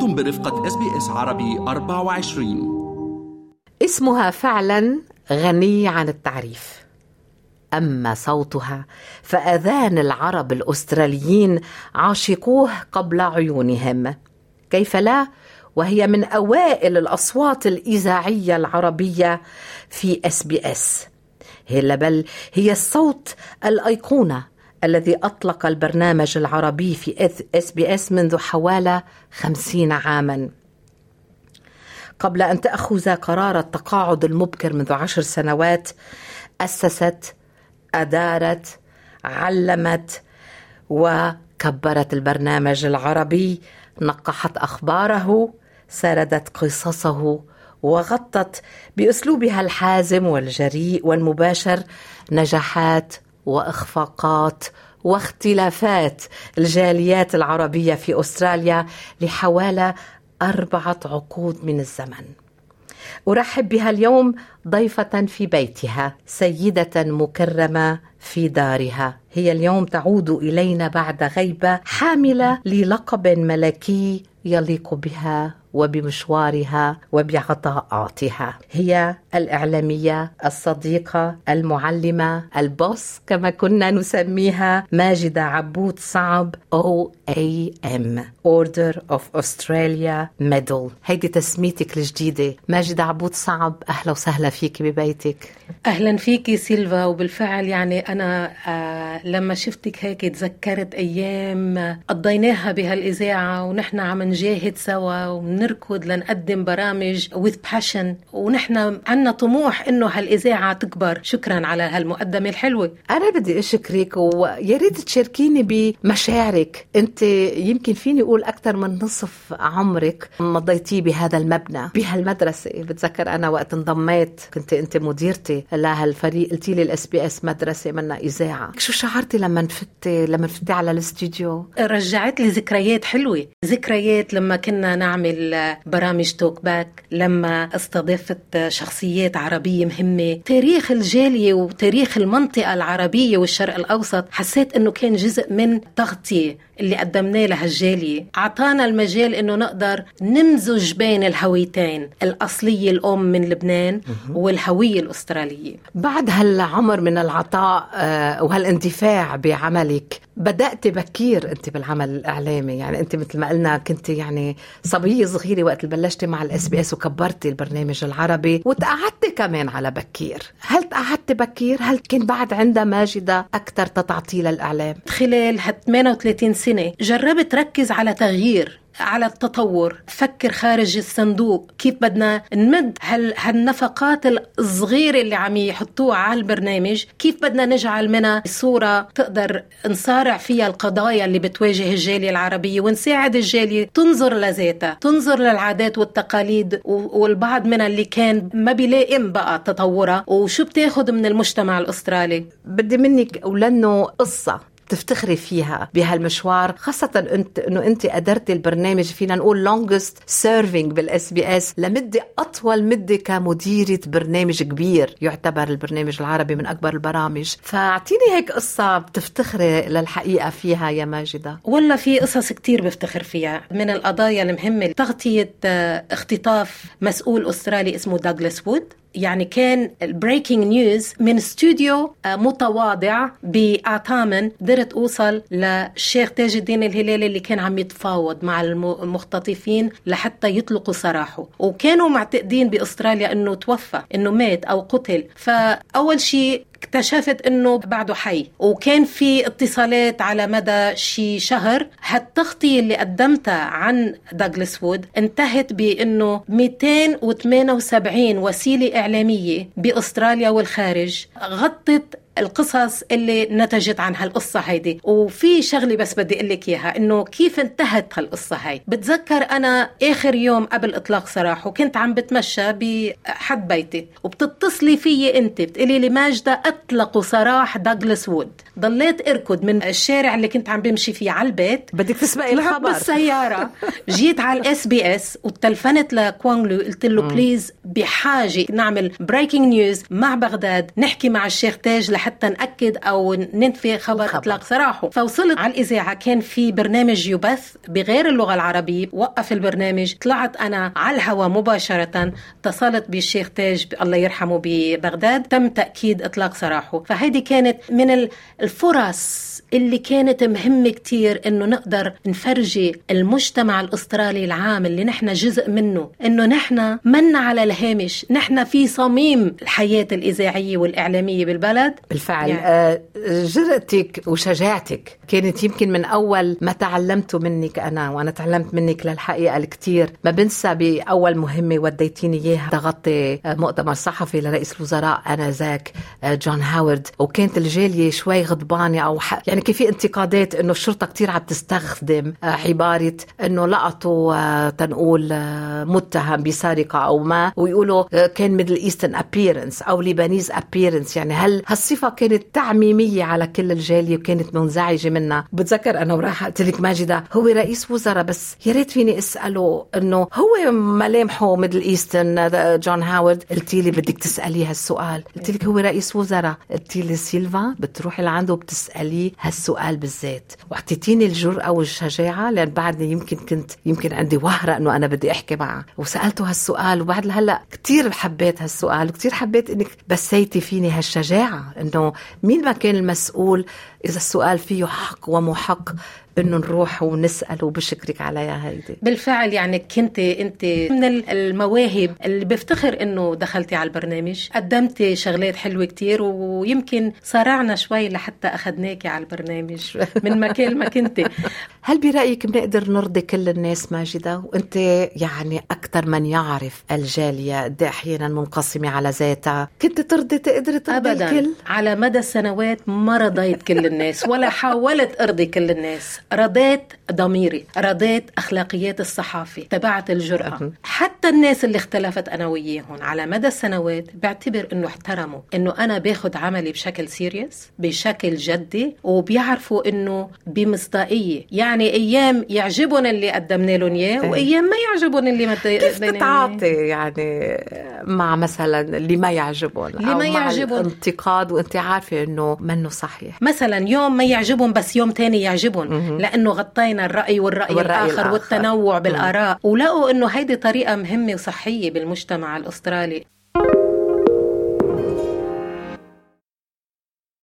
أنتم برفقة SBS عربي 24 اسمها فعلا غني عن التعريف. أما صوتها فأذان العرب الأستراليين عاشقوه قبل عيونهم. كيف لا؟ وهي من أوائل الأصوات الإذاعية العربية في SBS. هي بل هي الصوت الأيقونة الذي أطلق البرنامج العربي في SBS منذ حوالي خمسين عاما. قبل أن تأخذ قرار التقاعد المبكر منذ عشر سنوات أسست أدارت علمت وكبرت البرنامج العربي نقحت أخباره سردت قصصه وغطت بأسلوبها الحازم والجريء والمباشر نجاحات وإخفاقات واختلافات الجاليات العربية في أستراليا لحوالي أربعة عقود من الزمن. أرحب بها اليوم ضيفة في بيتها سيدة مكرمة في دارها. هي اليوم تعود إلينا بعد غيبة حاملة للقب ملكي يليق بها وبمشوارها وبعطاءاتها هي الإعلامية الصديقة المعلمة ال boss كما كنا نسميها ماجدة عبود صعب OAM Order of Australia Medal هيدي تسميتك الجديدة. ماجدة عبود صعب أهلا وسهلا فيك ببيتك. أهلا فيكي سيلفا وبالفعل يعني أنا آه لما شفتك هيك تذكرت أيام قضيناها بهالإذاعة ونحن عم نجاهد سوا ونركض لنقدم برامج with passion. ونحن عنا طموح إنه هالإذاعة تكبر. شكرا على هالمقدمة الحلوة. أنا بدي أشكرك ويا ريت تشاركيني بمشاعرك. أنت يمكن فيني أقول أكثر من نصف عمرك مضيتيه بهذا المبنى. بهالمدرسة. بتذكر أنا وقت انضميت كنت أنت مديرتي لهالفريق. قلتي لي ال SBS مدرسة منا إذاعة. شو شعرتي لما فتي لما فتي على الاستوديو؟ رجعت لي ذكريات حلوة. ذكريات لما كنا نعمل برامج توك باك لما استضفت شخصيات عربية مهمة. تاريخ الجالية وتاريخ المنطقة العربية والشرق الأوسط حسيت إنه كان جزء من تغطية. اللي قدمناه لهالجالية. أعطانا المجال أنه نقدر نمزج بين الهويتين الأصلية الأم من لبنان والهوية الأسترالية. بعد هالعمر من العطاء آه، وهالاندفاع بعملك بدأت بكير أنت بالعمل الإعلامي؟ يعني أنت مثل ما قلنا كنت يعني صبية صغيرة وقت بلشتي مع ال SBS وكبرتي البرنامج العربي وتقاعدتي كمان على بكير. هل تقاعدتي بكير؟ هل كان بعد عندها ماجدة أكثر تتعطي للإعلام خلال هال 38 سنة جربت ركز على تغيير على التطور. فكر خارج الصندوق. كيف بدنا نمد هال هالنفقات الصغيرة اللي عم يحطوها على البرنامج؟ كيف بدنا نجعل منها صورة تقدر نصارع فيها القضايا اللي بتواجه الجالية العربية ونساعد الجالية؟ تنظر لذاتها. تنظر للعادات والتقاليد والبعض منها اللي كان ما بيلائم بقى تطورها. وشو بتاخد من المجتمع الأسترالي؟ بدي منك ولأنه قصة. تفتخري فيها بهالمشوار خاصة انت انه انت قدرتي البرنامج فينا نقول longest serving بال SBS لمدة أطول مدة كمديرة برنامج كبير يعتبر البرنامج العربي من أكبر البرامج. فأعطيني هيك قصة بتفتخري للحقيقة فيها يا ماجدة. والله في قصص كتير بفتخر فيها. من القضايا المهمة تغطية آه، اختطاف مسؤول أسترالي اسمه داغلاس وود يعني كان ال breaking news من استوديو آه، متواضع بآرتارمن قدرت أوصل للشيخ تاج الدين الهلالي اللي كان عم يتفاوض مع المختطفين لحتى يطلقوا سراحه. وكانوا معتقدين بأستراليا إنه توفى إنه مات أو قتل. فأول شيء اكتشفت إنه بعده حي. وكان في اتصالات على مدى شي شهر. هالتغطية اللي قدمتها عن داغلاس وود انتهت بإنه 278 وسيلة إعلامية بأستراليا والخارج غطت القصص اللي نتجت عن هالقصة هيدي. وفي شغلة بس بدي أقول لك إياها إنه كيف انتهت هالقصة هاي. بتذكر أنا آخر يوم قبل إطلاق سراح وكنت عم بتمشى بحد بيتي وبتتصلي فيي أنت بتقولي لي ماجدة أطلقوا سراح داغلاس وود. ضليت أركض من الشارع اللي كنت عم بمشي فيه على البيت. بدك تسبقي الخبر. بالسيارة. جيت على ال SBS وتلفنت لكوانغلو قلت له please بحاجة نعمل breaking news مع بغداد نحكي مع الشيخ تاج لحتى لحتى نأكد أو ننفي خبر الخبر. إطلاق سراحه. فوصلت على الاذاعه كان في برنامج يبث بغير اللغة العربية. وقف البرنامج. طلعت أنا على الهواء مباشرة. اتصلت بالشيخ تاج الله يرحمه ببغداد. تم تأكيد إطلاق سراحه. فهيدي كانت من ال- الفرص اللي كانت مهمة كتير إنه نقدر نفرجي المجتمع الأسترالي العام اللي نحن جزء منه. إنه نحن منا على الهامش. نحن في صميم الحياة الإذاعية والإعلامية بالبلد. بالفعل. يعني. آه، جرأتك وشجاعتك كانت يمكن من أول ما تعلمته منك أنا وأنا تعلمت منك للحقيقة الكثير ما بنسى بأول مهمة وديتيني إياها. تغطي آه، مؤتمر صحفي لرئيس الوزراء آنذاك آه، جون هاورد. وكانت الجالية شوي غضبانة أو ح... يعني كان في انتقادات إنه الشرطة كتير عم تستخدم عبارة إنه لقطوا تنقول متهم بسرقة أو ما ويقولوا كان Middle Eastern appearance أو Lebanese appearance يعني هل هالصفة كانت تعميمية على كل الجالية وكانت منزعجة منها. بتذكر أنا وراح قلت لك ماجدة. هو رئيس وزراء بس. يا ريت فيني أسأله إنه هو ملامحه Middle Eastern جون هاورد. قلت لي بدك تسألي هالسؤال. قلت لك هو رئيس وزراء. قلت لي سيلفا بتروحي لعنده وبتسأليه هالسؤال بالذات. وأعطيتيني الجرأة والشجاعة لأن بعدني يمكن كنت يمكن عندي وهرة إنه أنا بدي أحكي معه. وسألته هالسؤال. وبعد لهلأ كتير حبيت هالسؤال. وكتير حبيت إنك بثيتي فيني هالشجاعة إنه مين ما كان المسؤول؟ إذا السؤال فيه حق ومحق إنه نروح ونسأل وبشكرك عليها هيدي. بالفعل يعني كنت أنت من ال- المواهب اللي بفتخر إنه دخلتي على البرنامج. قدمتي شغلات حلوة كتير ويمكن صارعنا شوي لحتى أخذناكي على البرنامج من مكان ما كنتي هل برأيك بنقدر نرضي كل الناس ماجدة؟ وأنت يعني أكثر من يعرف الجالية قد أحيانا منقسمة على ذاتها. كنت ترضي تقدري ترضي ابدا. الكل على مدى السنوات ما رضيت كل الناس ولا حاولت أرضي كل الناس. رضيت ضميري رضيت أخلاقيات الصحافة تبعت الجرأة. حتى الناس اللي اختلفت أنا وياهم على مدى السنوات بعتبر إنه احترموا إنه أنا باخذ عملي بشكل سيريس بشكل جدي وبيعرفوا إنه بمصداقية. يعني أيام يعجبهم اللي قدمنا لهم إياه إيه. وأيام ما يعجبهم اللي ما كيف إياه. تتعاطي يعني مع مثلا اللي ما يعجبهم؟ اللي ما يعجبهم. الانتقاد وأنت عارفة إنه منه صحيح. مثلا يوم ما يعجبهم بس يوم تاني يعجبهم. لأنه غطينا الرأي والرأي, والرأي الآخر, الآخر. والتنوع بالآراء. ولقوا إنه هيدي طريقة مهمة وصحية بالمجتمع الأسترالي.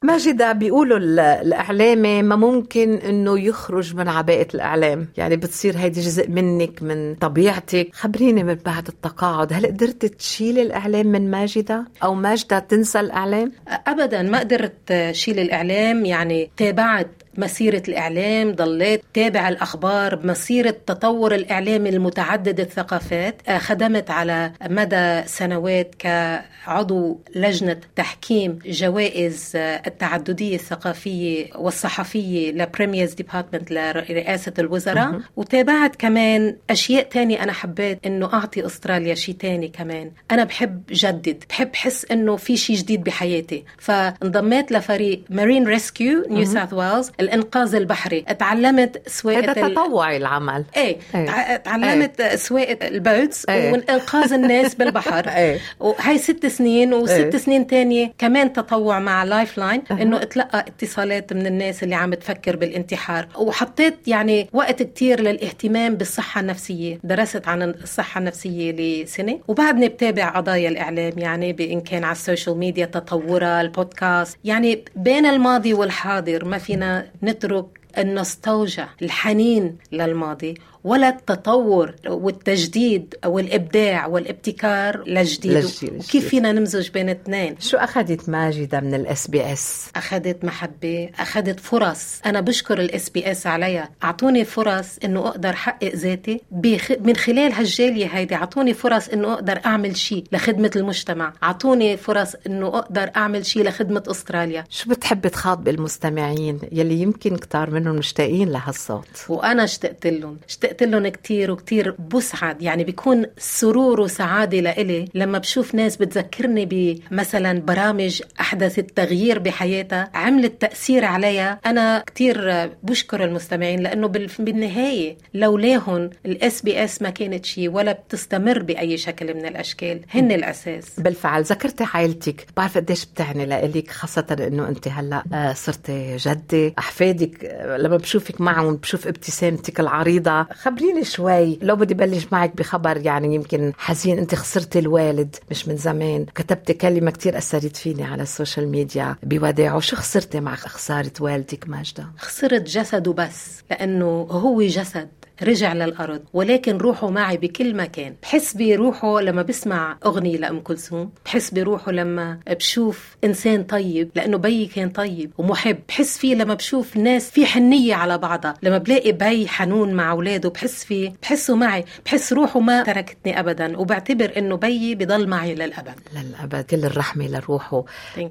ماجدة بيقولوا ال- الإعلامي ما ممكن إنه يخرج من عباءة الإعلام. يعني بتصير هيدي جزء منك من طبيعتك. خبريني من بعد التقاعد. هل قدرت تشيلي الإعلام من ماجدة؟ أو ماجدة تنسى الإعلام؟ ابدا ما قدرت شيل الإعلام. يعني تابعت مسيرة الإعلام ضليت تابع الأخبار بمسيرة تطور الإعلام المتعدد الثقافات آه، خدمت على مدى سنوات كعضو لجنة تحكيم جوائز آه، التعددية الثقافية والصحفية ل Premier's Department لرئاسة الوزراء. وتابعت كمان أشياء تانية أنا حبيت إنه أعطي أستراليا شيء تاني كمان. أنا بحب جدد بحب حس إنه في شيء جديد بحياتي. فانضميت لفريق Marine Rescue New South Wales الإنقاذ البحري. اتعلمت سواقة هذا تطوعي العمل. إيه إيه. تع- تعلمت سواقة ال boats إيه. وإنقاذ الناس بالبحر. إيه. وهي ست سنين وست إيه. سنين تانية كمان تطوع مع Lifeline إنه اتلقى اتصالات من الناس اللي عم تفكر بالانتحار. وحطيت يعني وقت كتير للاهتمام بالصحة النفسية. درست عن الصحة النفسية لسنة. وبعدني بتابع قضايا الإعلام يعني بإن كان على ال social media تطورها البودكاست. يعني بين الماضي والحاضر ما فينا نترك النوستالجيا الحنين للماضي ولا التطور والتجديد والابداع والابتكار للجديد للجيل الجديد. وكيف فينا نمزج بين اثنين؟ شو أخذت ماجدة من الاس بي اس أخذت محبة أخذت فرص. أنا بشكر ال SBS عليها أعطوني فرص إنه أقدر احقق ذاتي بخ... من خلال هالجالية هيدي. أعطوني فرص إنه أقدر أعمل شيء لخدمة المجتمع. أعطوني فرص إنه أقدر أعمل شيء لخدمة أستراليا. شو بتحبي تخاطبي المستمعين يلي يمكن كتار منهم مشتاقين لهالصوت؟ وأنا اشتقت لهم. اشتقت اشتقت لهم كتير وكتير بسعد يعني بيكون سرور وسعادة لإلي لما بشوف ناس بتذكرني بمثلا برامج أحدثت تغيير بحياتها عملت تأثير عليها. أنا كتير بشكر المستمعين لأنه بالنهاية لولاهم ال SBS ما كانت شيء ولا بتستمر بأي شكل من الأشكال. هن الأساس. بالفعل. ذكرتي عائلتك بعرف قديش بتعني لإلك خاصة إنه أنت هلأ آه، صرتي جدة. أحفادك آه، لما بشوفك معهم بشوف ابتسامتك العريضة. خبريني شوي. لو بدي بلش معك بخبر يعني يمكن حزين انت خسرتي الوالد مش من زمان. كتبتي كلمة كتير أثرت فيني على السوشيال ميديا بوداعه شو خسرتي مع خسارة والدك ماجدة؟ خسرت جسده بس لأنه هو جسد. رجع للأرض ولكن روحه معي بكل مكان. بحس بروحه لما بسمع أغنية لأم كلثوم. بحس بروحه لما بشوف إنسان طيب لأنه بيي كان طيب ومحب. بحس فيه لما بشوف ناس في حنية على بعضها. لما بلاقي بي حنون مع أولاده بحس فيه بحسه معي. بحس روحه ما تركتني أبدا. وبعتبر إنه بيي بضل معي للأبد. للأبد. كل الرحمة لروحه.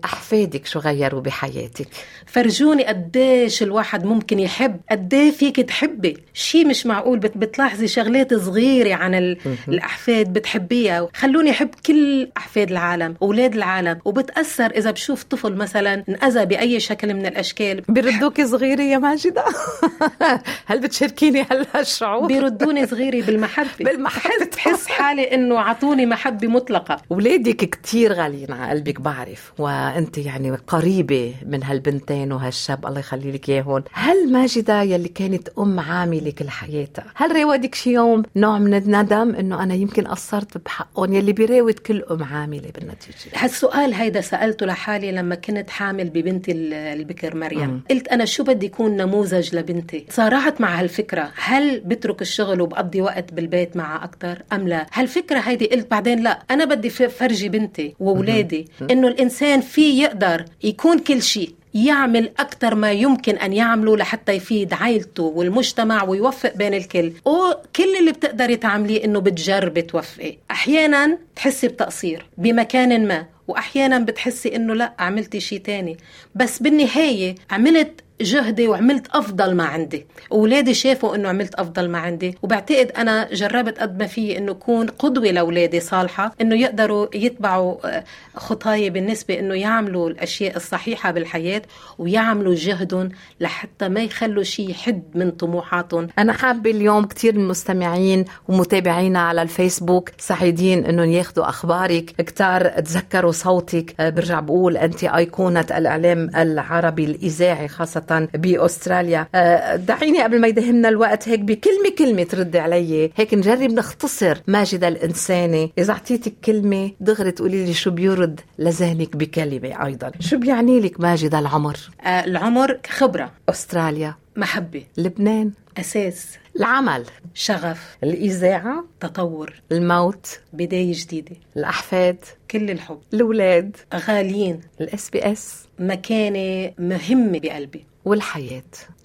أحفادك شو غيروا بحياتك؟ فرجوني قديش الواحد ممكن يحب قديه فيك تحبي. شيء مش معقول؟ بتلاحظي شغلات صغيرة عن الأحفاد بتحبيها خلوني أحب كل أحفاد العالم أولاد العالم وبتأثر إذا بشوف طفل مثلا انأذى بأي شكل من الأشكال. بيردوك صغيرة يا ماجدة؟ هل بتشاركيني هلا الشعور؟ بيردوني صغيرة بالمحبة. بالمحبة. بحس حالي إنه عطوني محبة مطلقة. أولادك كتير غاليين على قلبك بعرف وأنت يعني قريبة من هالبنتين وهالشاب الله يخلي لك إياهم. هل ماجدة يلي كانت أم عاملة كل حياتها هل راودك شي يوم نوع من الندم إنه أنا يمكن قصرت بحقهم يلي بيراود كل أم عاملة بالنتيجة؟ هالسؤال هيدا سألته لحالي لما كنت حامل ببنتي البكر مريم. مم. قلت أنا شو بدي يكون نموذج لبنتي؟ صارعت مع هالفكرة. هل بترك الشغل وبقضي وقت بالبيت معها أكثر أم لا؟ هالفكرة هيدي قلت بعدين لا أنا بدي فرجي بنتي وأولادي. إنه الإنسان في يقدر يكون كل شيء. يعمل أكثر ما يمكن أن يعمله لحتى يفيد عائلته والمجتمع ويوفق بين الكل. وكل اللي بتقدري تعمليه إنه بتجربي توفقي. أحيانا تحسي بتقصير بمكان ما وأحيانا بتحسي إنه لا عملتي شيء تاني. بس بالنهاية عملت جهدي وعملت أفضل ما عندي. اولادي شافوا إنه عملت أفضل ما عندي. وبعتقد أنا جربت قد ما في إنه اكون قدوة لأولادي صالحة إنه يقدروا يتبعوا آه، خطاي بالنسبة إنه يعملوا الأشياء الصحيحة بالحياة ويعملوا جهدهم لحتى ما يخلوا شيء يحد من طموحاتهم. أنا حابة اليوم كثير المستمعين ومتابعينا على الفيسبوك سعيدين إنهم ياخذوا أخبارك. كتار تذكروا صوتك. آه، برجع بقول انت أيقونة الإعلام العربي الإذاعي خاصة بأستراليا. آه، دعيني قبل ما يدهمنا الوقت هيك بكلمة كلمة تردي علي. هيك نجرب نختصر ماجدة الانسانه إذا أعطيتك كلمة دغري تقولي لي شو بيرد لذهنك بكلمة أيضا. شو بيعني لك ماجدة العمر؟ آه العمر خبره أستراليا. محبة. لبنان. أساس. العمل. شغف. الإذاعة. تطور. الموت. بداية جديدة. الأحفاد. كل الحب. الأولاد. غاليين. ال SBS. مكانة مهمة بقلبي. والحياة.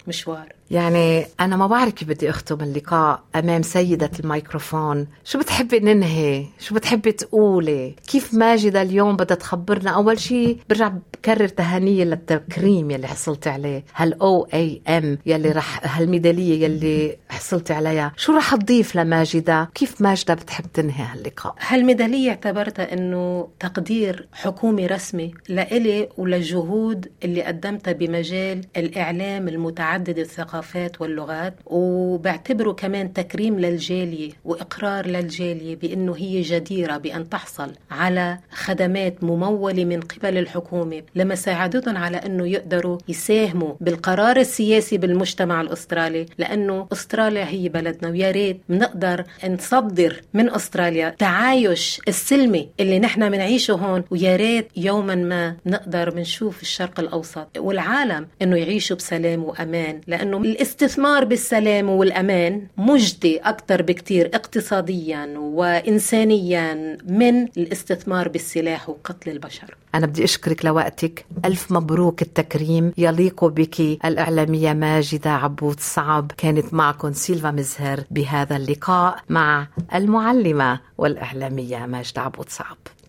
مشوار. يعني أنا ما بعرف كيف بدي أختم اللقاء أمام سيدة الميكروفون. شو بتحبي ننهي؟ شو بتحبي تقولي؟ كيف ماجدة اليوم بدها تخبرنا؟ أول شيء برجع بكرر تهانية للتكريم يلي حصلت عليه هال OAM يلي رح هالميدالية يلي حصلت عليها. شو رح تضيف لماجدة؟ كيف ماجدة بتحب تنهي هاللقاء؟ هالميدالية اعتبرتها أنه تقدير حكومي رسمي لإلي وللجهود اللي قدمتها بمجال الإعلام المتعدد الثقافي. الثقافات واللغات وبعتبره كمان تكريم للجالية وإقرار للجالية بأنه هي جديرة بأن تحصل على خدمات ممولة من قبل الحكومة لما ساعدتهم على أنه يقدروا يساهموا بالقرار السياسي بالمجتمع الأسترالي لأنه أستراليا هي بلدنا ويا ريت بنقدر نصدر من أستراليا تعايش السلمي اللي نحن بنعيشه هون ويا ريت يوما ما نقدر بنشوف الشرق الأوسط والعالم أنه يعيشوا بسلام وأمان لأنه الاستثمار بالسلام والأمان مجدي أكثر بكتير اقتصاديا وإنسانيا من الاستثمار بالسلاح وقتل البشر. أنا بدي أشكرك لوقتك. ألف مبروك التكريم. يليق بك الإعلامية ماجدة عبود صعب. كانت معكم سيلفا مزهر. بهذا اللقاء مع المعلمة والإعلامية ماجدة عبود صعب.